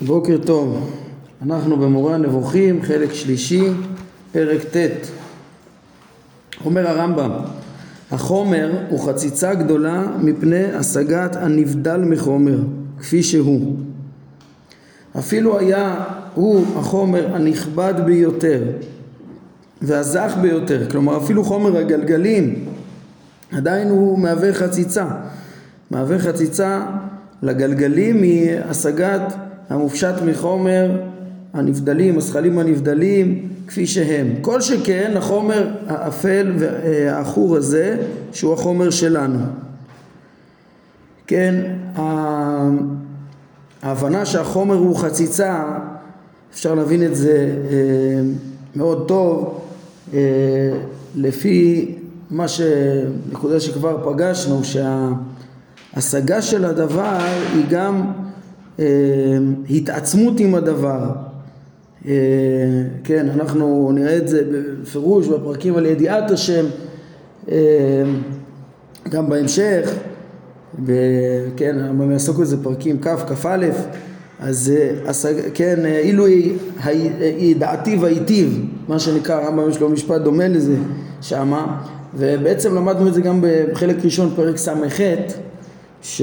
בוקר טוב, אנחנו במורה הנבוכים, חלק שלישי, פרק ט'. אומר הרמב"ם, החומר הוא חציצה גדולה מפני השגת הנבדל מחומר, כפי שהוא. אפילו היה הוא החומר הנכבד ביותר והזך ביותר, כלומר אפילו חומר הגלגלים עדיין הוא מהווה חציצה, מהווה חציצה לגלגלים מהשגת המופשט מחומר הנבדלים, השכלים הנבדלים כפי שהם. כל שכן החומר האפל והעכור הזה שהוא החומר שלנו. כן, ההבנה שהחומר הוא חציצה, אפשר להבין את זה אה, מאוד טוב אה, לפי מה ש... נקודה שכבר פגשנו, שההשגה של הדבר היא גם התעצמות עם הדבר. אה, כן, אנחנו נראה את זה בפירוש בפרקים על ידיעת השם, אה, גם בהמשך, כן, הרמב"ם יעסוק בזה פרקים כ', כ"א, אז כן, אילו ידעתי והיטיב, מה שנקרא, הרמב"ם יש לו משפט דומה לזה שמה, ובעצם למדנו את זה גם בחלק ראשון פרק ס"ח, ש...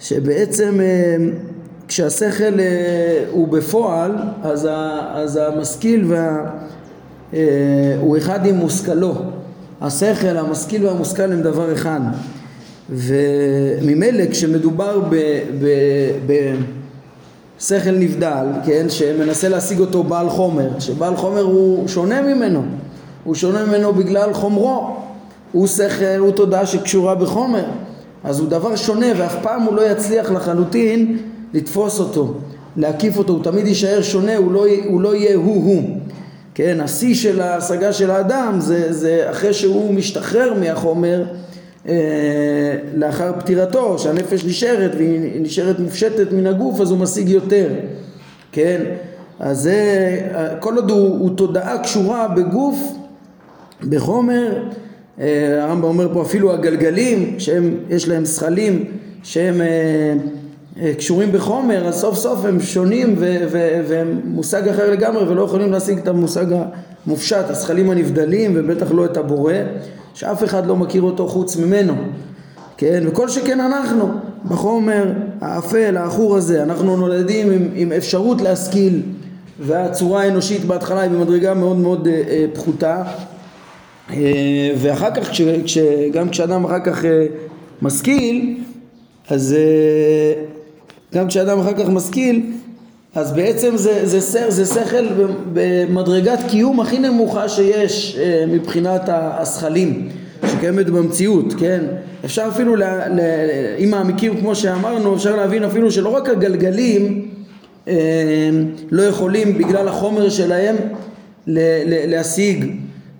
שבעצם אה, כשהשכל אה, הוא בפועל אז, ה, אז המשכיל וה, אה, הוא אחד עם מושכלו. השכל, המשכיל והמושכל הם דבר אחד. וממילא כשמדובר בשכל נבדל, כן, שמנסה להשיג אותו בעל חומר, שבעל חומר הוא שונה ממנו, הוא שונה ממנו בגלל חומרו, הוא שכל, הוא תודעה שקשורה בחומר אז הוא דבר שונה ואף פעם הוא לא יצליח לחלוטין לתפוס אותו, להקיף אותו, הוא תמיד יישאר שונה, הוא לא, הוא לא יהיה הוא-הוא. כן, השיא של ההשגה של האדם זה, זה אחרי שהוא משתחרר מהחומר אה, לאחר פטירתו, שהנפש נשארת והיא נשארת מופשטת מן הגוף אז הוא משיג יותר, כן? אז זה, כל עוד הוא, הוא תודעה קשורה בגוף, בחומר, אה, הרמב"ם אומר פה אפילו הגלגלים שיש להם שכלים שהם אה, אה, קשורים בחומר אז סוף סוף הם שונים והם מושג אחר לגמרי ולא יכולים להשיג את המושג המופשט, השכלים הנבדלים ובטח לא את הבורא שאף אחד לא מכיר אותו חוץ ממנו. כן, וכל שכן אנחנו בחומר האפל, העכור הזה, אנחנו נולדים עם, עם אפשרות להשכיל והצורה האנושית בהתחלה היא במדרגה מאוד מאוד אה, פחותה. אה, ואחר כך, כש, גם כשאדם אחר כך אה, משכיל, אז אה, גם כשאדם אחר כך משכיל, אז בעצם זה, זה, זה, זה שכל במדרגת קיום הכי נמוכה שיש מבחינת השכלים שקיימת במציאות, כן? אפשר אפילו, לה, לה, אם מעמיקים כמו שאמרנו, אפשר להבין אפילו שלא רק הגלגלים לא יכולים בגלל החומר שלהם להשיג אה,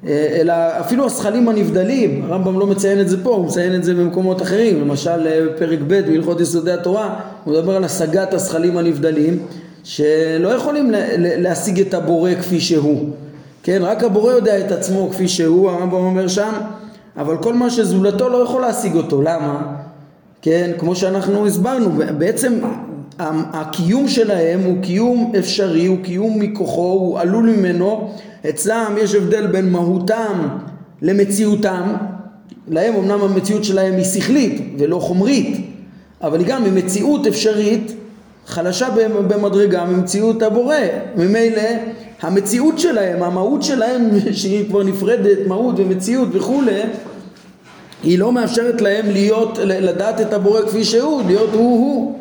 אלא אפילו השכלים הנבדלים, הרמב"ם לא מציין את זה פה, הוא מציין את זה במקומות אחרים, למשל אה, פרק ב' בהלכות יסודי התורה, הוא מדבר על השגת השכלים הנבדלים, שלא יכולים להשיג את הבורא כפי שהוא, כן, רק הבורא יודע את עצמו כפי שהוא, הרמב"ם אומר שם, אבל כל מה שזולתו לא יכול להשיג אותו, למה? כן, כמו שאנחנו הסברנו, בעצם הקיום שלהם הוא קיום אפשרי, הוא קיום מכוחו, הוא עלול ממנו. אצלם יש הבדל בין מהותם למציאותם, להם אמנם המציאות שלהם היא שכלית ולא חומרית, אבל היא גם ממציאות אפשרית חלשה במדרגה ממציאות הבורא, ממילא המציאות שלהם, המהות שלהם שהיא כבר נפרדת, מהות ומציאות וכולי, היא לא מאפשרת להם להיות, לדעת את הבורא כפי שהוא, להיות הוא-הוא,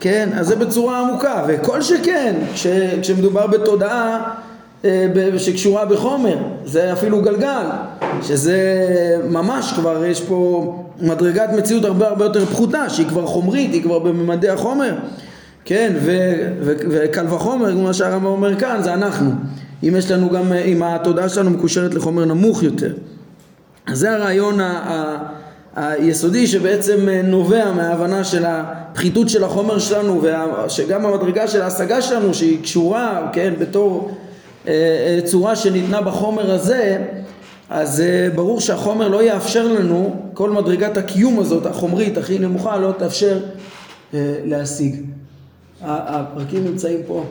כן? אז זה בצורה עמוקה, וכל שכן, כש, כשמדובר בתודעה אה, שקשורה בחומר, זה אפילו גלגל, שזה ממש כבר יש פה מדרגת מציאות הרבה הרבה יותר פחותה, שהיא כבר חומרית, היא כבר בממדי החומר, כן, וקל וחומר, כמו שהרמב"ם אומר כאן, זה אנחנו, אם יש לנו גם, אם התודעה שלנו מקושרת לחומר נמוך יותר. אז זה הרעיון ה... ה היסודי שבעצם נובע מההבנה של הפחיתות של החומר שלנו ושגם המדרגה של ההשגה שלנו שהיא קשורה, כן, בתור אה, אה, צורה שניתנה בחומר הזה, אז אה, ברור שהחומר לא יאפשר לנו, כל מדרגת הקיום הזאת, החומרית הכי נמוכה, לא תאפשר להשיג. הפרקים נמצאים פה.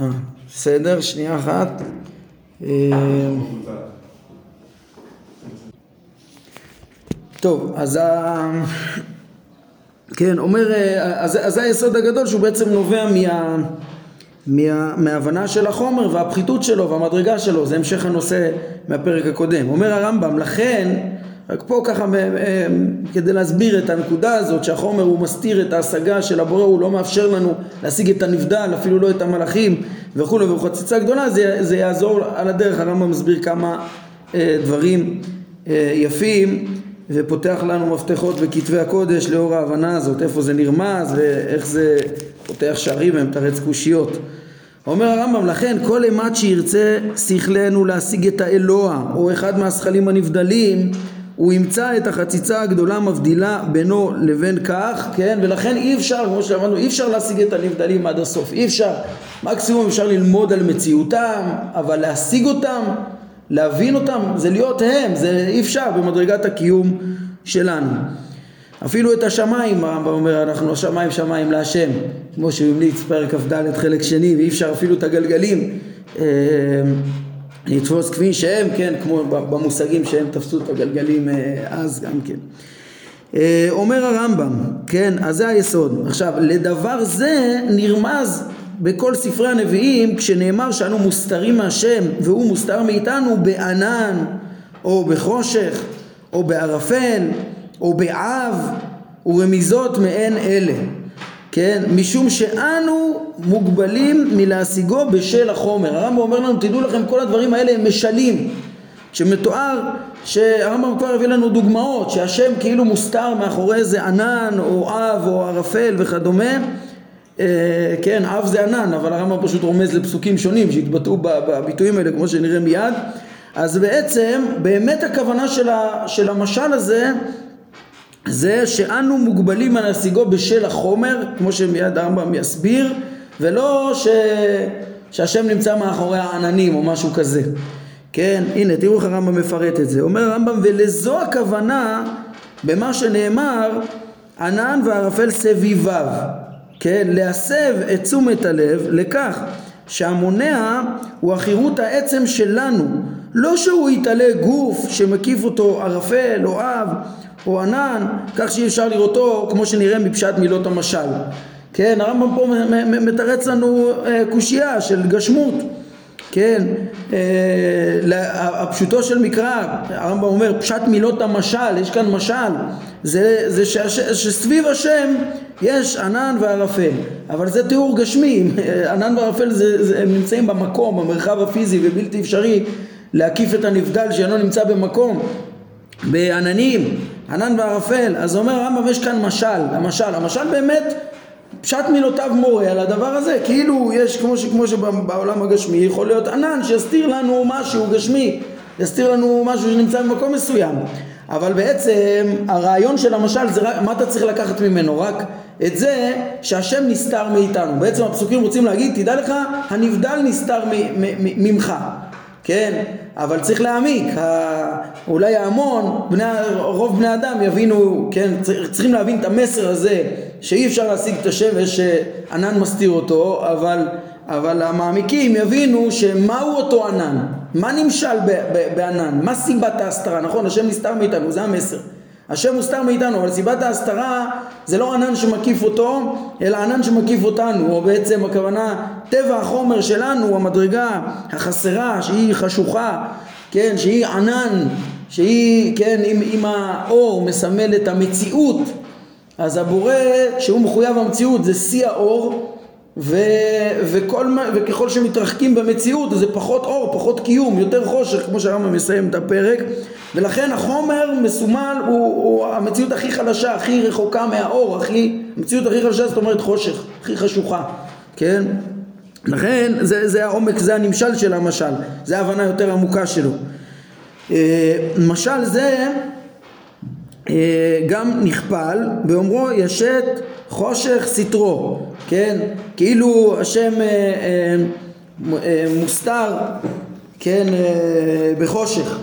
אה, בסדר, שנייה אחת. טוב, אז ה... כן, אומר, אז, אז זה היסוד הגדול שהוא בעצם נובע מה, מה, מההבנה של החומר והפחיתות שלו והמדרגה שלו, זה המשך הנושא מהפרק הקודם. אומר הרמב"ם, לכן, רק פה ככה כדי להסביר את הנקודה הזאת שהחומר הוא מסתיר את ההשגה של הבורא, הוא לא מאפשר לנו להשיג את הנבדל, אפילו לא את המלאכים וכולי, ובחציצה גדולה זה, זה יעזור על הדרך, הרמב"ם מסביר כמה אה, דברים אה, יפים ופותח לנו מפתחות בכתבי הקודש לאור ההבנה הזאת, איפה זה נרמז ואיך זה פותח שערים ומתרץ קושיות. אומר הרמב"ם, לכן כל אימת שירצה שכלנו להשיג את האלוה או אחד מהשכלים הנבדלים הוא ימצא את החציצה הגדולה מבדילה בינו לבין כך, כן? ולכן אי אפשר, כמו שאמרנו, אי אפשר להשיג את הנבדלים עד הסוף, אי אפשר. מקסימום אפשר ללמוד על מציאותם, אבל להשיג אותם להבין אותם זה להיות הם, זה אי אפשר במדרגת הקיום שלנו. אפילו את השמיים, הרמב"ם אומר, אנחנו השמיים שמיים להשם, כמו שהוא המליץ פרק כ"ד חלק שני, ואי אפשר אפילו את הגלגלים אה, לתפוס כפי שהם, כן, כמו במושגים שהם תפסו את הגלגלים אה, אז גם כן. אה, אומר הרמב"ם, כן, אז זה היסוד. עכשיו, לדבר זה נרמז בכל ספרי הנביאים כשנאמר שאנו מוסתרים מהשם והוא מוסתר מאיתנו בענן או בחושך או בערפל או בעב ורמיזות מעין אלה כן? משום שאנו מוגבלים מלהשיגו בשל החומר. הרמב"ם אומר לנו תדעו לכם כל הדברים האלה הם משלים. כשמתואר שהרמב"ם כבר הביא לנו דוגמאות שהשם כאילו מוסתר מאחורי איזה ענן או אב או ערפל וכדומה כן, אב זה ענן, אבל הרמב"ם פשוט רומז לפסוקים שונים שהתבטאו בביטויים האלה, כמו שנראה מיד. אז בעצם, באמת הכוונה של, ה, של המשל הזה, זה שאנו מוגבלים על השיגו בשל החומר, כמו שמיד הרמב"ם יסביר, ולא ש... שהשם נמצא מאחורי העננים או משהו כזה. כן, הנה, תראו איך הרמב"ם מפרט את זה. אומר הרמב"ם, ולזו הכוונה במה שנאמר, ענן וערפל סביביו. כן, להסב את תשומת הלב לכך שהמונע הוא החירות העצם שלנו, לא שהוא יתעלה גוף שמקיף אותו ערפל או אב או ענן, כך שאי אפשר לראותו כמו שנראה מפשט מילות המשל. כן, הרמב"ם פה מתרץ לנו אה, קושייה של גשמות. כן, אה, הפשוטו של מקרא, הרמב"ם אומר פשט מילות המשל, יש כאן משל, זה, זה שש, שסביב השם יש ענן וערפל, אבל זה תיאור גשמי, ענן וערפל זה, זה, הם נמצאים במקום, במרחב הפיזי ובלתי אפשרי להקיף את הנבדל שאינו נמצא במקום, בעננים, ענן וערפל, אז אומר הרמב"ם יש כאן משל, המשל, המשל באמת פשט מילותיו מורה על הדבר הזה, כאילו יש כמו, ש, כמו שבעולם הגשמי יכול להיות ענן שיסתיר לנו משהו גשמי, יסתיר לנו משהו שנמצא במקום מסוים, אבל בעצם הרעיון של המשל זה רק, מה אתה צריך לקחת ממנו? רק את זה שהשם נסתר מאיתנו, בעצם הפסוקים רוצים להגיד תדע לך הנבדל נסתר ממך כן? אבל צריך להעמיק, אולי ההמון, בני, רוב בני אדם יבינו, כן? צריכים להבין את המסר הזה שאי אפשר להשיג את השמש שענן מסתיר אותו, אבל, אבל המעמיקים יבינו שמהו אותו ענן, מה נמשל בענן, מה סיבת ההסתרה, נכון? השם נסתר מאיתנו, זה המסר. השם מוסתר מאיתנו, אבל סיבת ההסתרה זה לא ענן שמקיף אותו, אלא ענן שמקיף אותנו, או בעצם הכוונה טבע החומר שלנו, המדרגה החסרה, שהיא חשוכה, כן, שהיא ענן, שהיא, כן, אם, אם האור מסמל את המציאות, אז הבורא שהוא מחויב המציאות זה שיא האור, ו, וכל, וככל שמתרחקים במציאות זה פחות אור, פחות קיום, יותר חושך, כמו שהרמב"ם מסיים את הפרק, ולכן החומר מסומל הוא, הוא המציאות הכי חלשה, הכי רחוקה מהאור, הכי, המציאות הכי חלשה זאת אומרת חושך, הכי חשוכה, כן? לכן זה, זה העומק, זה הנמשל של המשל, זה ההבנה יותר עמוקה שלו. אה, משל זה גם נכפל באומרו ישת חושך סטרו, כן? כאילו השם אה, מוסתר, כן, בחושך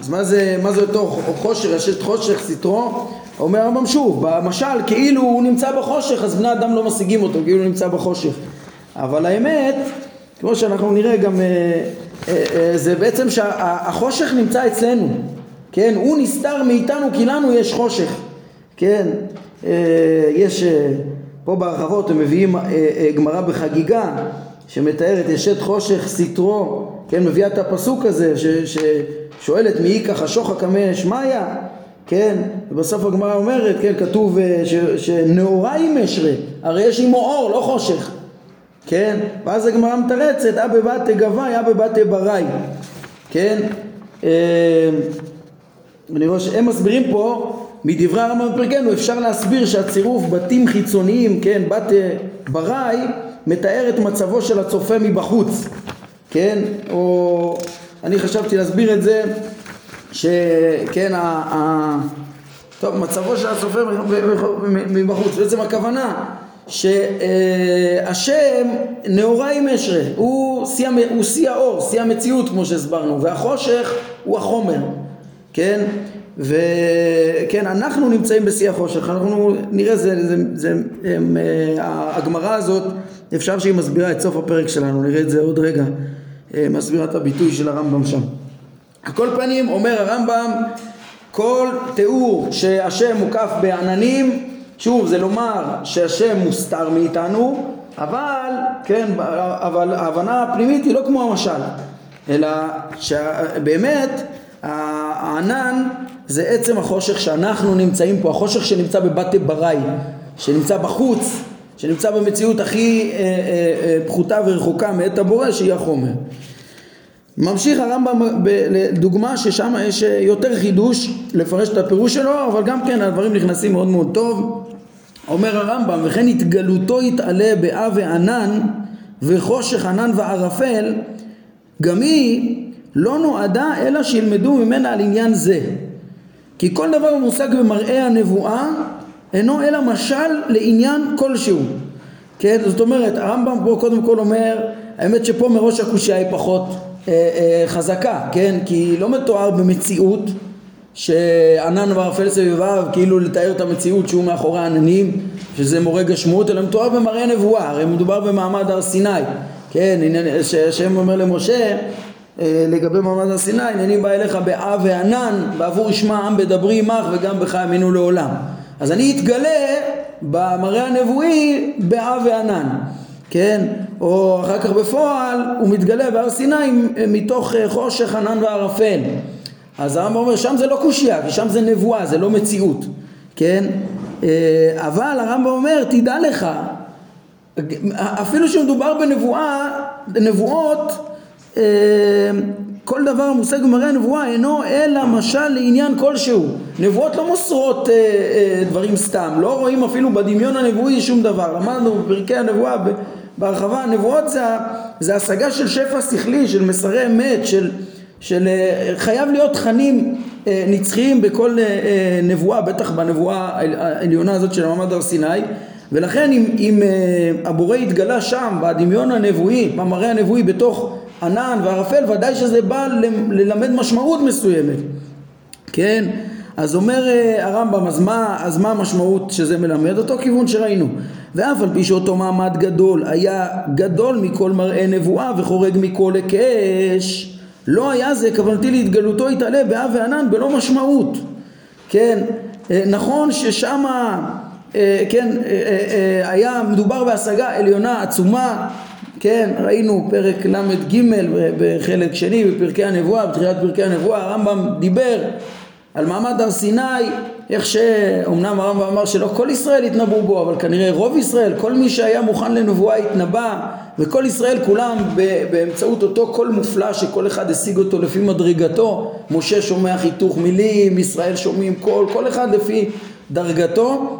אז מה זה, מה זה אותו חושך, יש חושך סטרו? אומר הרמב"ם שוב, במשל כאילו הוא נמצא בחושך אז בני אדם לא משיגים אותו, כאילו הוא נמצא בחושך. אבל האמת, כמו שאנחנו נראה גם, אה, אה, אה, זה בעצם שהחושך נמצא אצלנו, כן? הוא נסתר מאיתנו כי לנו יש חושך, כן? יש פה בהרחבות הם מביאים גמרא בחגיגה שמתארת ישת חושך סטרו, כן? מביאה את הפסוק הזה ששואלת מי ייקח השוחק קמא שמיא כן, ובסוף הגמרא אומרת, כן, כתוב אה, שנאורה היא משרה, הרי יש עמו אור, לא חושך, כן, ואז הגמרא מתרצת, אבא בתי גבאי, אבא בתי בראי, כן, אה, אני רואה שהם מסבירים פה, מדברי הרמב"ם בפרקנו, אפשר להסביר שהצירוף בתים חיצוניים, כן, בתי בראי, מתאר את מצבו של הצופה מבחוץ, כן, או אני חשבתי להסביר את זה שכן, ה, ה, טוב, מצבו של הצופה מבחוץ, בעצם הכוונה שהשם נאורה עם אשרה, הוא שיא האור, שיא המציאות כמו שהסברנו, והחושך הוא החומר, כן? וכן, אנחנו נמצאים בשיא החושך, אנחנו נראה, זה, זה, זה, הם, הגמרא הזאת, אפשר שהיא מסבירה את סוף הפרק שלנו, נראה את זה עוד רגע, מסבירה את הביטוי של הרמב"ם שם. על כל פנים אומר הרמב"ם כל תיאור שהשם מוקף בעננים שוב זה לומר שהשם מוסתר מאיתנו אבל כן אבל ההבנה הפנימית היא לא כמו המשל אלא שבאמת הענן זה עצם החושך שאנחנו נמצאים פה החושך שנמצא בבתי בראי שנמצא בחוץ שנמצא במציאות הכי אה, אה, אה, פחותה ורחוקה מאת הבורא שהיא החומר. ממשיך הרמב"ם לדוגמה ששם יש יותר חידוש לפרש את הפירוש שלו אבל גם כן הדברים נכנסים מאוד מאוד טוב. אומר הרמב"ם וכן התגלותו יתעלה באה וענן וחושך ענן וערפל גם היא לא נועדה אלא שילמדו ממנה על עניין זה. כי כל דבר הוא מושג במראה הנבואה אינו אלא משל לעניין כלשהו. כן זאת אומרת הרמב"ם פה קודם כל אומר האמת שפה מראש הקושייה היא פחות אה, אה, חזקה, כן? כי לא מתואר במציאות שענן וערפל סביביו כאילו לתאר את המציאות שהוא מאחורי העננים שזה מורה גשמות אלא מתואר במראה נבואה. הרי מדובר במעמד הר סיני. כן שהשם אומר למשה לגבי מעמד הר סיני הנני בא אליך באב וענן בעבור ישמע עם בדברי עמך וגם בך יאמינו לעולם. אז אני אתגלה במראה הנבואי באב וענן כן? או אחר כך בפועל הוא מתגלה בהר סיני מתוך אה, חושך ענן וערפל. אז הרמב"ם אומר שם זה לא קושייה כי שם זה נבואה זה לא מציאות כן? אה, אבל הרמב"ם אומר תדע לך אפילו שמדובר בנבואה נבואות אה, כל דבר מושג במראה הנבואה אינו אלא משל לעניין כלשהו. נבואות לא מוסרות דברים סתם. לא רואים אפילו בדמיון הנבואי שום דבר. למדנו בפרקי הנבואה בהרחבה הנבואות זה, זה השגה של שפע שכלי, של מסרי אמת, של, של אה, חייב להיות תכנים אה, נצחיים בכל אה, נבואה, בטח בנבואה העליונה הזאת של מעמד הר סיני. ולכן אם, אם הבורא התגלה שם בדמיון הנבואי, במראה הנבואי בתוך ענן וערפל ודאי שזה בא ללמד משמעות מסוימת. כן? אז אומר הרמב"ם אז מה, אז מה המשמעות שזה מלמד? אותו כיוון שראינו. ואף על פי שאותו מעמד גדול היה גדול מכל מראה נבואה וחורג מכל היקש לא היה זה כוונתי להתגלותו יתעלה באב וענן בלא משמעות. כן? אה, נכון ששמה אה, כן אה, היה מדובר בהשגה עליונה עצומה כן ראינו פרק ל"ג בחלק שני בפרקי הנבואה בתחילת פרקי הנבואה הרמב"ם דיבר על מעמד הר סיני איך שאומנם הרמב"ם אמר שלא כל ישראל התנבאו בו אבל כנראה רוב ישראל כל מי שהיה מוכן לנבואה התנבא וכל ישראל כולם באמצעות אותו קול מופלא שכל אחד השיג אותו לפי מדרגתו. משה שומע חיתוך מילים ישראל שומעים קול כל אחד לפי דרגתו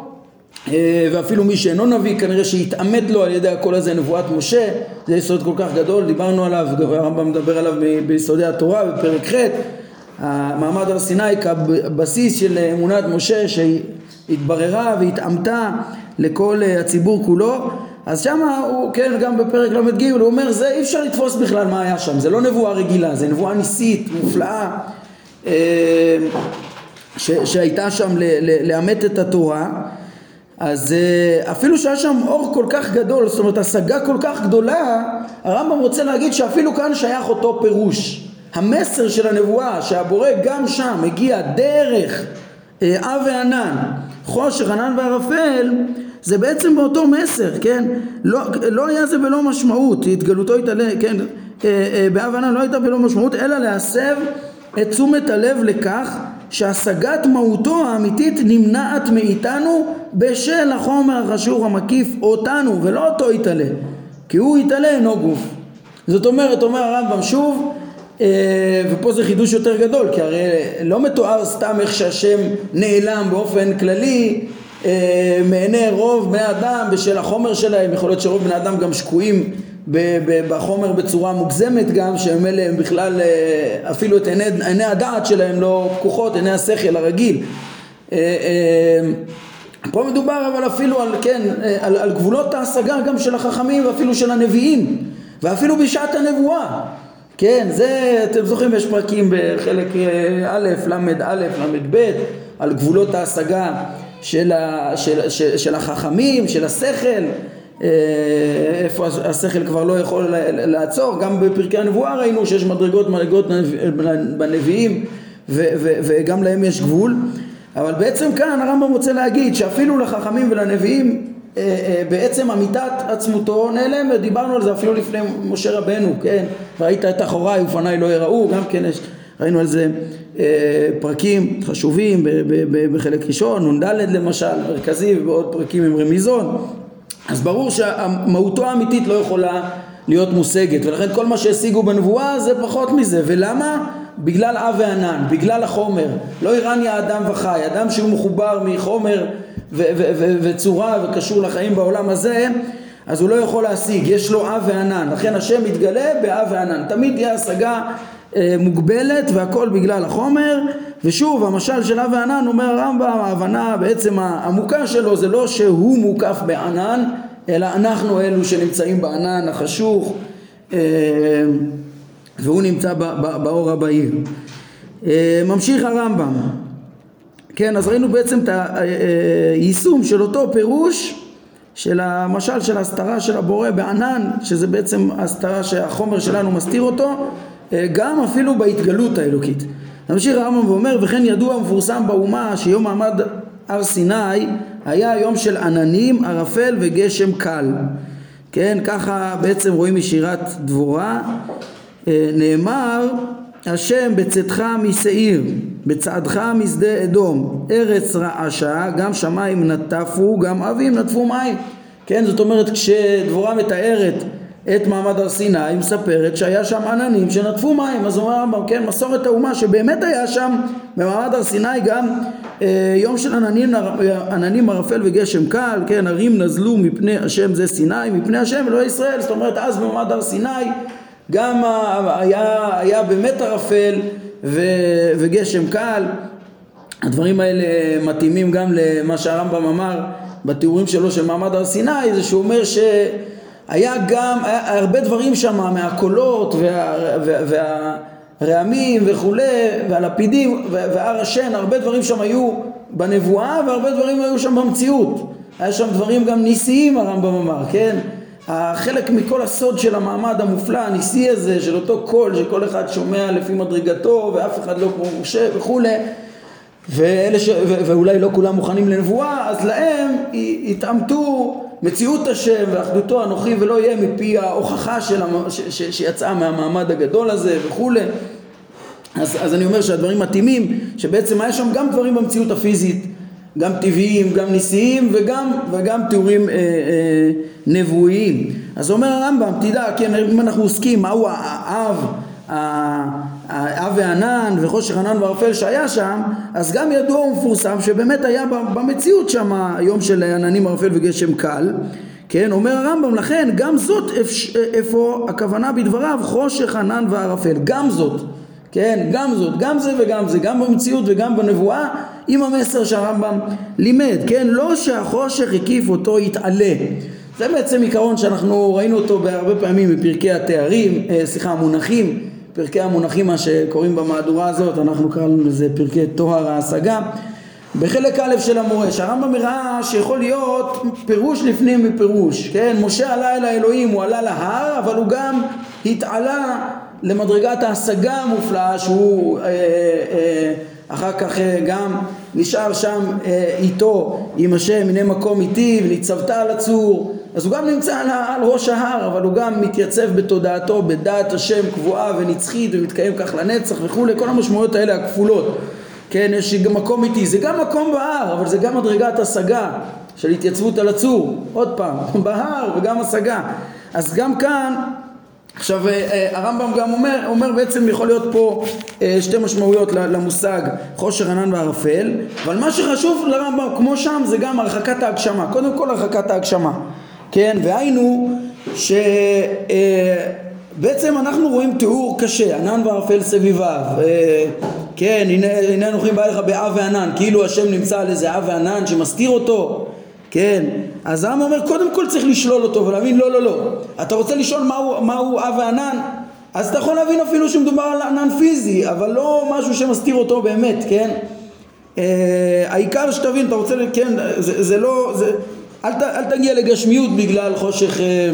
ואפילו מי שאינו נביא כנראה שהתאמתה לו על ידי הקול הזה נבואת משה. זה יסוד כל כך גדול דיברנו עליו הרמב"ם מדבר עליו ביסודי התורה בפרק ח' מעמד הר סיני כבסיס של אמונת משה שהתבררה והתעמתה לכל הציבור כולו. אז שמה הוא, כן, גם בפרק ל"ג הוא אומר זה אי אפשר לתפוס בכלל מה היה שם, זה לא נבואה רגילה, זה נבואה ניסית, מופלאה אה, ש, שהייתה שם לאמת את התורה אז אה, אפילו שהיה שם אור כל כך גדול, זאת אומרת השגה כל כך גדולה, הרמב"ם רוצה להגיד שאפילו כאן שייך אותו פירוש. המסר של הנבואה שהבורא גם שם הגיע דרך אה, וענן, חושך, ענן וערפל, זה בעצם באותו מסר, כן? לא, לא היה זה ולא משמעות, התגלותו התעלה, כן? אה, באב וענן לא הייתה ולא משמעות, אלא להסב את תשומת הלב לכך שהשגת מהותו האמיתית נמנעת מאיתנו בשל החומר החשוך המקיף אותנו ולא אותו יתעלה כי הוא יתעלה אינו גוף. זאת אומרת אומר הרמב"ם שוב אה, ופה זה חידוש יותר גדול כי הרי לא מתואר סתם איך שהשם נעלם באופן כללי אה, מעיני רוב בני אדם בשל החומר שלהם. יכול להיות שרוב בני אדם גם שקועים בחומר בצורה מוגזמת גם, שהם אלה הם בכלל אה, אפילו את עיני, עיני הדעת שלהם לא פקוחות, עיני השכל הרגיל. אה, אה, פה מדובר אבל אפילו על, כן, על, על גבולות ההשגה גם של החכמים ואפילו של הנביאים ואפילו בשעת הנבואה כן, זה, אתם זוכרים, יש פרקים בחלק א', ל', ל', ב', על גבולות ההשגה של, ה, של, של, של החכמים, של השכל, איפה השכל כבר לא יכול לעצור, גם בפרקי הנבואה ראינו שיש מדרגות מדרגות בנביאים וגם להם יש גבול, אבל בעצם כאן הרמב"ם רוצה להגיד שאפילו לחכמים ולנביאים אה, אה, בעצם אמיתת עצמותו נעלמת, דיברנו על זה אפילו לפני משה רבנו, כן, ראית את אחוריי ופניי לא יראו, גם כן יש, ראינו על זה פרקים חשובים בחלק ראשון, נ"ד למשל, מרכזי ובעוד פרקים עם רמיזון אז ברור שמהותו האמיתית לא יכולה להיות מושגת ולכן כל מה שהשיגו בנבואה זה פחות מזה. ולמה? בגלל אב וענן, בגלל החומר. לא איראניה אדם וחי, אדם שהוא מחובר מחומר וצורה וקשור לחיים בעולם הזה אז הוא לא יכול להשיג, יש לו אב וענן. לכן השם מתגלה באב וענן. תמיד תהיה השגה אה, מוגבלת והכל בגלל החומר ושוב המשל של אב וענן אומר הרמב"ם ההבנה בעצם העמוקה שלו זה לא שהוא מוקף בענן אלא אנחנו אלו שנמצאים בענן החשוך אה, והוא נמצא באור הבהיר אה, ממשיך הרמב"ם כן אז ראינו בעצם את היישום של אותו פירוש של המשל של ההסתרה של הבורא בענן שזה בעצם הסתרה שהחומר שלנו מסתיר אותו אה, גם אפילו בהתגלות האלוקית. ממשיך הרמב"ם ואומר וכן ידוע ומפורסם באומה שיום מעמד הר סיני היה יום של עננים, ערפל וגשם קל. כן, ככה בעצם רואים משירת דבורה. אה, נאמר השם בצאתך משעיר, בצעדך משדה אדום, ארץ רעשה, גם שמיים נטפו, גם אבים נטפו מים. כן, זאת אומרת כשדבורה מתארת את מעמד הר סיני, מספרת שהיה שם עננים שנטפו מים, אז אומר הרמב"ם, כן, מסורת האומה שבאמת היה שם במעמד הר סיני גם אה, יום של עננים, עננים ערפל וגשם קל, כן, הרים נזלו מפני השם זה סיני, מפני השם אלוהי ישראל, זאת אומרת אז במעמד הר סיני גם היה, היה באמת ערפל ו, וגשם קל, הדברים האלה מתאימים גם למה שהרמב"ם אמר בתיאורים שלו של מעמד הר סיני, זה שהוא אומר ש... היה גם, היה הרבה דברים שם מהקולות וה, וה, והרעמים וכולי, והלפידים והר השן, הרבה דברים שם היו בנבואה והרבה דברים היו שם במציאות. היה שם דברים גם ניסיים הרמב"ם אמר, כן? חלק מכל הסוד של המעמד המופלא, הניסי הזה, של אותו קול שכל אחד שומע לפי מדרגתו ואף אחד לא כמו משה וכולי ואלה ש... ואולי לא כולם מוכנים לנבואה, אז להם התעמתו מציאות השם ואחדותו אנוכי ולא יהיה מפי ההוכחה של המ... ש... ש... שיצאה מהמעמד הגדול הזה וכולי אז, אז אני אומר שהדברים מתאימים שבעצם היה שם גם דברים במציאות הפיזית גם טבעיים, גם ניסיים וגם, וגם תיאורים אה, אה, נבואיים. אז אומר הרמב"ם תדע כן אם אנחנו עוסקים מהו האב האב וענן וחושך ענן וערפל שהיה שם אז גם ידוע ומפורסם שבאמת היה במציאות שם היום של עננים ערפל וגשם קל. כן אומר הרמב"ם לכן גם זאת איפה הכוונה בדבריו? חושך ענן וערפל. גם זאת. כן גם זאת. גם זה וגם זה. גם במציאות וגם בנבואה עם המסר שהרמב"ם לימד. כן לא שהחושך הקיף אותו יתעלה זה בעצם עיקרון שאנחנו ראינו אותו בהרבה פעמים בפרקי התארים, אה, סליחה, המונחים פרקי המונחים, מה שקוראים במהדורה הזאת, אנחנו קראנו לזה פרקי טוהר ההשגה. בחלק א' של המורה, שהרמב"ם הראה שיכול להיות פירוש לפנים מפירוש, כן? משה עלה אל האלוהים, הוא עלה להר, אבל הוא גם התעלה למדרגת ההשגה המופלאה שהוא אה, אה, אחר כך אה, גם נשאר שם אה, איתו עם השם הנה מקום איתי וניצבת על הצור אז הוא גם נמצא על, על ראש ההר אבל הוא גם מתייצב בתודעתו בדעת השם קבועה ונצחית ומתקיים כך לנצח וכולי כל המשמעויות האלה הכפולות. כן יש גם מקום איתי זה גם מקום בהר אבל זה גם מדרגת השגה של התייצבות על הצור. עוד פעם בהר וגם השגה. אז גם כאן עכשיו אה, אה, הרמב"ם גם אומר, אומר בעצם יכול להיות פה אה, שתי משמעויות למושג חושר ענן וערפל אבל מה שחשוב לרמב"ם כמו שם זה גם הרחקת ההגשמה. קודם כל הרחקת ההגשמה כן והיינו שבעצם אנחנו רואים תיאור קשה ענן וערפל סביביו. כן הנה, הנה אנוכי בא לך באב וענן כאילו השם נמצא על איזה אב וענן שמסתיר אותו. כן, אז העם אומר קודם כל צריך לשלול אותו ולהבין לא לא לא. אתה רוצה לשאול מהו, מהו אב וענן? אז אתה יכול להבין אפילו שמדובר על ענן פיזי אבל לא משהו שמסתיר אותו באמת כן? אה, העיקר שתבין אתה רוצה כן זה, זה לא זה, אל, ת, אל תגיע לגשמיות בגלל חושך אה,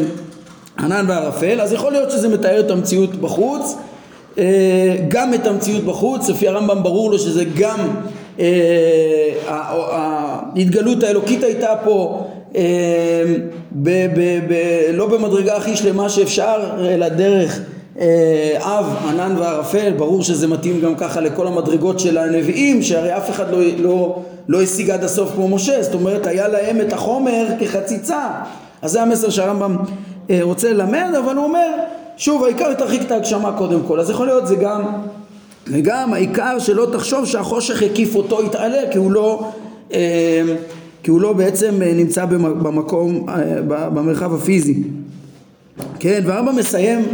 ענן וערפל. אז יכול להיות שזה מתאר את המציאות בחוץ. אה, גם את המציאות בחוץ. לפי הרמב"ם ברור לו שזה גם אה, ההתגלות האלוקית הייתה פה אה, לא במדרגה הכי שלמה שאפשר, אלא דרך אה, אב, ענן וערפל, ברור שזה מתאים גם ככה לכל המדרגות של הנביאים, שהרי אף אחד לא, לא, לא השיג עד הסוף כמו משה, זאת אומרת היה להם את החומר כחציצה, אז זה המסר שהרמב"ם רוצה ללמד, אבל הוא אומר, שוב העיקר תרחיק את ההגשמה קודם כל, אז יכול להיות זה גם וגם העיקר שלא תחשוב שהחושך הקיף אותו יתעלה כי הוא לא, אה, כי הוא לא בעצם אה, נמצא במקום, אה, במרחב הפיזי. כן, והרמב"ם מסיים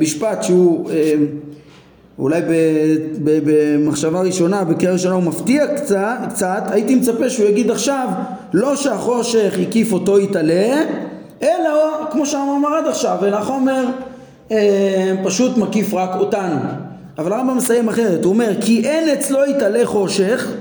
משפט שהוא אולי במחשבה ראשונה, בקריאה ראשונה הוא מפתיע קצת, קצת, הייתי מצפה שהוא יגיד עכשיו לא שהחושך הקיף אותו יתעלה, אלא כמו שאמר עד עכשיו, אלא החומר אה, פשוט מקיף רק אותנו. אבל הרמב"ם מסיים אחרת, הוא אומר כי אין אצלו יתעלה חושך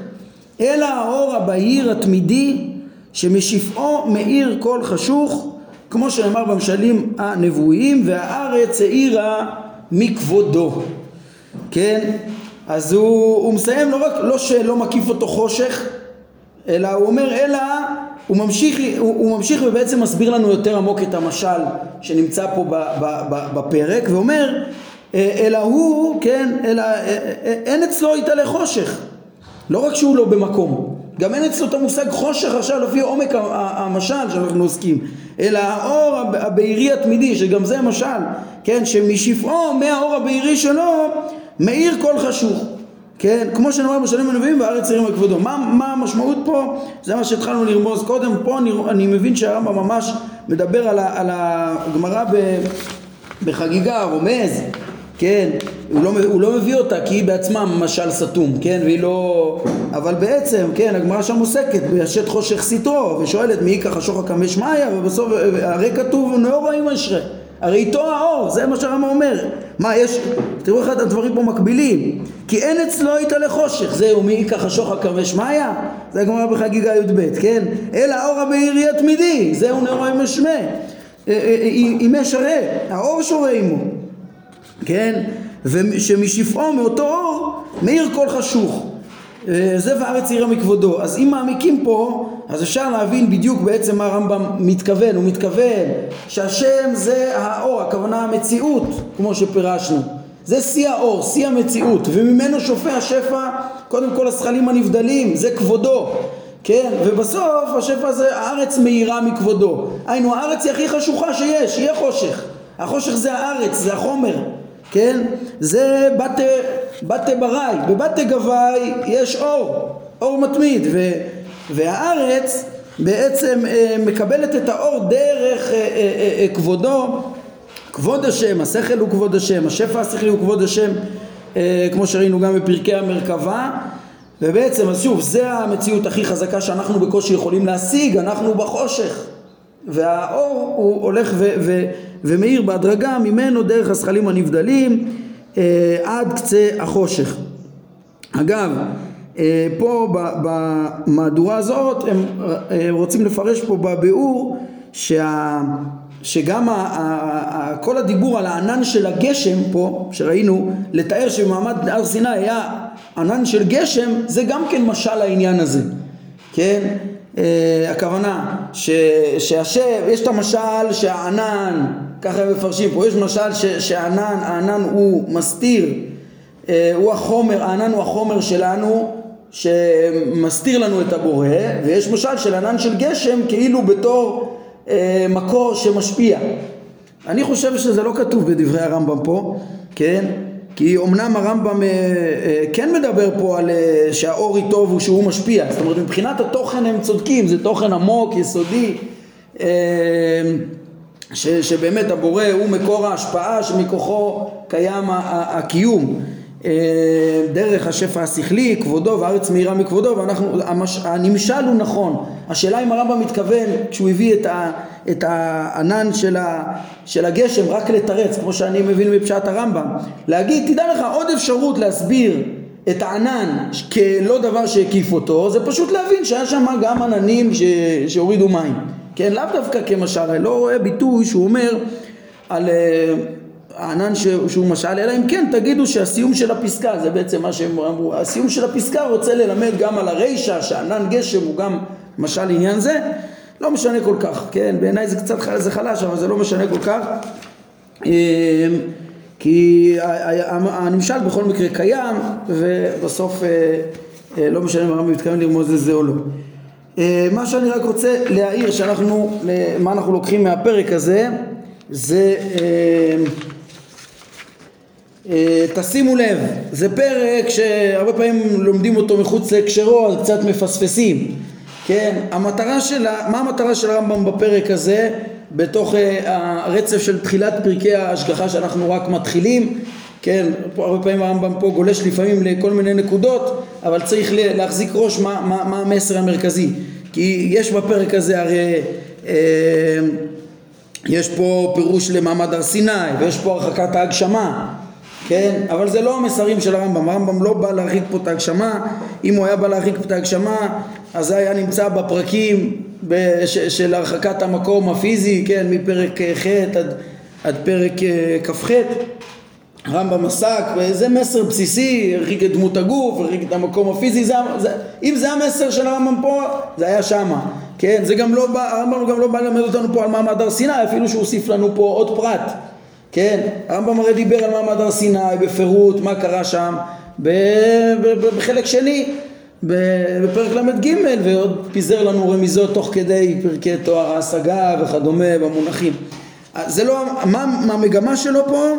אלא האור הבהיר התמידי שמשפעו מאיר כל חשוך כמו שנאמר במשלים הנבואיים והארץ האירה מכבודו כן? אז הוא, הוא מסיים לא רק לא שלא מקיף אותו חושך אלא הוא אומר אלא הוא ממשיך, הוא, הוא ממשיך ובעצם מסביר לנו יותר עמוק את המשל שנמצא פה ב, ב, ב, בפרק ואומר אה, אלא הוא, כן, אלא אה, אה, אין אצלו יתעלה חושך. לא רק שהוא לא במקום גם אין אצלו את המושג חושך עכשיו לפי עומק המשל שאנחנו עוסקים אלא האור הבהירי התמידי שגם זה משל כן שמשפעו מהאור הבהירי שלו מאיר כל חשוך כן, כמו שנאמר בשנים הנביאים והארץ עירים וכבודו. מה, מה המשמעות פה? זה מה שהתחלנו לרמוז קודם. פה אני, אני מבין שהרמב"ם ממש מדבר על, על הגמרא בחגיגה, רומז, כן, הוא לא, הוא לא מביא אותה כי היא בעצמה משל סתום, כן, והיא לא... אבל בעצם, כן, הגמרא שם עוסקת בישת חושך סיטרו, ושואלת מי ייקח השוחק המשמעיה, ובסוף, הרי כתוב נאור האם אשרי. הרי איתו האור, זה מה שהרמב"ם אומר. מה, יש, תראו איך הדברים פה מקבילים. כי אין אצלו יתעלה חושך. זהו, מי ייקח השוחק המשמעיה? זה הגמרא בחגיגה י"ב, כן? אלא האור הבהירי התמידי, זהו נאור האם אשמה. ימי שרה, האור שורה עמו. כן? ושמשפעו מאותו אור מאיר כל חשוך. אה, זה וארץ עירה מכבודו. אז אם מעמיקים פה, אז אפשר להבין בדיוק בעצם מה הרמב"ם מתכוון. הוא מתכוון שהשם זה האור, הכוונה המציאות, כמו שפירשנו. זה שיא האור, שיא המציאות, וממנו שופע השפע, קודם כל הזכלים הנבדלים, זה כבודו. כן, ובסוף השפע הזה, הארץ מאירה מכבודו. היינו, הארץ היא הכי חשוכה שיש, יהיה חושך. החושך זה הארץ, זה החומר. כן? זה בתי, בתי ברי, בבתי גבאי יש אור, אור מתמיד, ו, והארץ בעצם אה, מקבלת את האור דרך אה, אה, כבודו, כבוד השם, השכל הוא כבוד השם, השפע השכלי הוא כבוד השם, כמו שראינו גם בפרקי המרכבה, ובעצם, אז שוב, זה המציאות הכי חזקה שאנחנו בקושי יכולים להשיג, אנחנו בחושך. והאור הוא הולך ו- ו- ומאיר בהדרגה ממנו דרך הזכלים הנבדלים עד קצה החושך. אגב, פה במהדורה הזאת הם אה, רוצים לפרש פה בביאור שה... שגם ה, ה, ה, כל הדיבור על הענן של הגשם פה, שראינו, לתאר שבמעמד הר סיני היה ענן של גשם, זה גם כן משל לעניין הזה, כן? Uh, הכוונה ש, שהשם, יש את המשל שהענן, ככה הם מפרשים פה, יש משל ש, שהענן, הענן הוא מסתיר, uh, הוא החומר, הענן הוא החומר שלנו שמסתיר לנו את הבורא, ויש משל של ענן של גשם כאילו בתור אה, מקור שמשפיע. אני חושב שזה לא כתוב בדברי הרמב"ם פה, כן? כי אמנם הרמב"ם אה, אה, כן מדבר פה על אה, שהאור היא טוב ושהוא משפיע, זאת אומרת מבחינת התוכן הם צודקים, זה תוכן עמוק, יסודי, אה, ש, שבאמת הבורא הוא מקור ההשפעה שמכוחו קיים הקיום. אה, דרך השפע השכלי, כבודו והארץ מהירה מכבודו ואנחנו, המש, הנמשל הוא נכון. השאלה אם הרמב"ם מתכוון כשהוא הביא את, ה, את הענן של, ה, של הגשם רק לתרץ כמו שאני מבין מפשט הרמב"ם. להגיד תדע לך עוד אפשרות להסביר את הענן כלא דבר שהקיף אותו זה פשוט להבין שהיה שם גם עננים ש, שהורידו מים. כן לאו דווקא כמשל אני לא רואה ביטוי שהוא אומר על אה, הענן שהוא משל, אלא אם כן תגידו שהסיום של הפסקה, זה בעצם מה שהם אמרו, הסיום של הפסקה רוצה ללמד גם על הרישא, שענן גשם הוא גם משל עניין זה, לא משנה כל כך, כן, בעיניי זה קצת זה חלש, אבל זה לא משנה כל כך, אמ, כי הנמשל בכל מקרה קיים, ובסוף אה, אה, לא משנה אם הרמב"ם מתכוון לרמוז לזה או לא. אה, מה שאני רק רוצה להעיר, שאנחנו, מה אנחנו לוקחים מהפרק הזה, זה תשימו לב, זה פרק שהרבה פעמים לומדים אותו מחוץ להקשרו, אז קצת מפספסים, כן? המטרה של, מה המטרה של הרמב"ם בפרק הזה, בתוך uh, הרצף של תחילת פרקי ההשגחה שאנחנו רק מתחילים, כן? הרבה פעמים הרמב"ם פה גולש לפעמים לכל מיני נקודות, אבל צריך להחזיק ראש מה, מה, מה המסר המרכזי, כי יש בפרק הזה הרי אה, יש פה פירוש למעמד הר סיני, ויש פה הרחקת ההגשמה, כן? אבל זה לא המסרים של הרמב"ם, הרמב"ם לא בא להרחיק פה את ההגשמה, אם הוא היה בא להרחיק פה את ההגשמה אז זה היה נמצא בפרקים בש, של הרחקת המקום הפיזי, כן? מפרק ח' עד, עד פרק אה, כ"ח הרמב"ם עסק, וזה מסר בסיסי, הרחיק את דמות הגוף, הרחיק את המקום הפיזי, זה, זה, אם זה המסר של הרמב"ם פה, זה היה שמה, כן? זה גם לא בא, הרמב"ם גם לא בא ללמד אותנו פה על מעמד הר סיני, אפילו שהוא הוסיף לנו פה עוד פרט כן, הרמב"ם הרי דיבר על מעמד הר סיני בפירוט, מה קרה שם בחלק שני, בפרק ל"ג ועוד פיזר לנו רמיזות תוך כדי פרקי תואר ההשגה וכדומה במונחים. זה לא, מה המגמה שלו פה?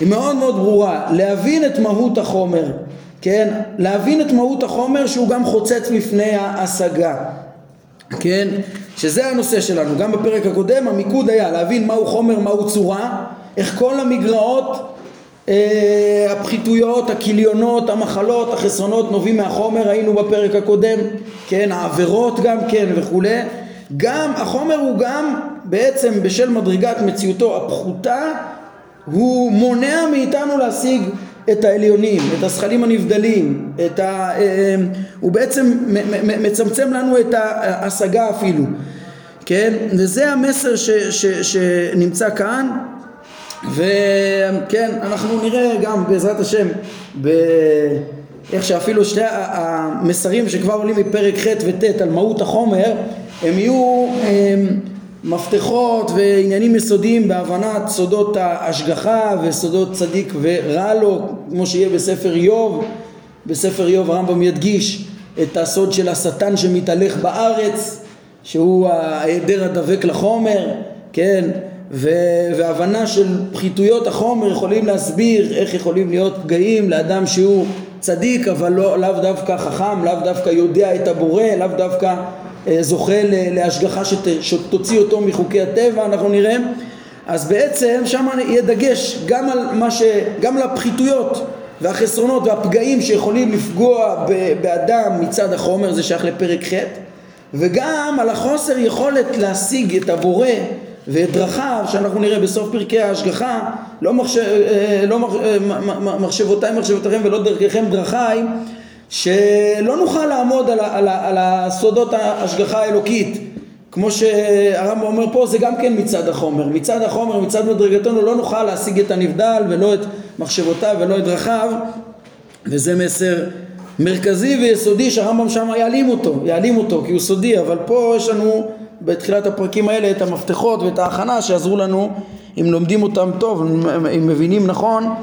היא מאוד מאוד ברורה, להבין את מהות החומר, כן, להבין את מהות החומר שהוא גם חוצץ לפני ההשגה, כן, שזה הנושא שלנו, גם בפרק הקודם המיקוד היה להבין מהו חומר, מהו צורה איך כל המגרעות, אה, הפחיתויות, הכיליונות, המחלות, החסרונות נובעים מהחומר, היינו בפרק הקודם, כן, העבירות גם כן וכולי. גם, החומר הוא גם בעצם בשל מדרגת מציאותו הפחותה, הוא מונע מאיתנו להשיג את העליונים, את הזכלים הנבדלים, את ה, אה, הוא בעצם מצמצם לנו את ההשגה אפילו, כן? וזה המסר ש, ש, שנמצא כאן וכן, אנחנו נראה גם בעזרת השם איך שאפילו שתי המסרים שכבר עולים מפרק ח' וט' על מהות החומר הם יהיו הם, מפתחות ועניינים יסודיים בהבנת סודות ההשגחה וסודות צדיק ורע לו כמו שיהיה בספר איוב. בספר איוב הרמב"ם ידגיש את הסוד של השטן שמתהלך בארץ שהוא ההיעדר הדבק לחומר כן והבנה של פחיתויות החומר יכולים להסביר איך יכולים להיות פגעים לאדם שהוא צדיק אבל לא, לאו דווקא חכם, לאו דווקא יודע את הבורא, לאו דווקא אה, זוכה להשגחה שת, שתוציא אותו מחוקי הטבע, אנחנו נראה. אז בעצם שם יהיה דגש גם על מה ש... גם לפחיתויות והחסרונות והפגעים שיכולים לפגוע באדם מצד החומר, זה שייך לפרק ח' וגם על החוסר יכולת להשיג את הבורא ואת דרכיו, שאנחנו נראה בסוף פרקי ההשגחה, לא, מחשב, אה, לא מח, אה, מחשבותיי מחשבותיכם ולא דרככם דרכיי, שלא נוכל לעמוד על, על, על הסודות ההשגחה האלוקית. כמו שהרמב"ם אומר פה, זה גם כן מצד החומר. מצד החומר, מצד מדרגתנו, לא נוכל להשיג את הנבדל ולא את מחשבותיו ולא את דרכיו, וזה מסר מרכזי ויסודי שהרמב"ם שם יעלים אותו, יעלים אותו כי הוא סודי, אבל פה יש לנו בתחילת הפרקים האלה את המפתחות ואת ההכנה שיעזרו לנו, אם לומדים אותם טוב, אם מבינים נכון,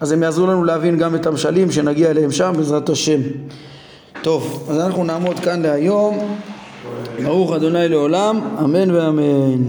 אז הם יעזרו לנו להבין גם את המשלים שנגיע אליהם שם בעזרת השם. טוב, אז אנחנו נעמוד כאן להיום. ברוך אדוני לעולם, אמן ואמן.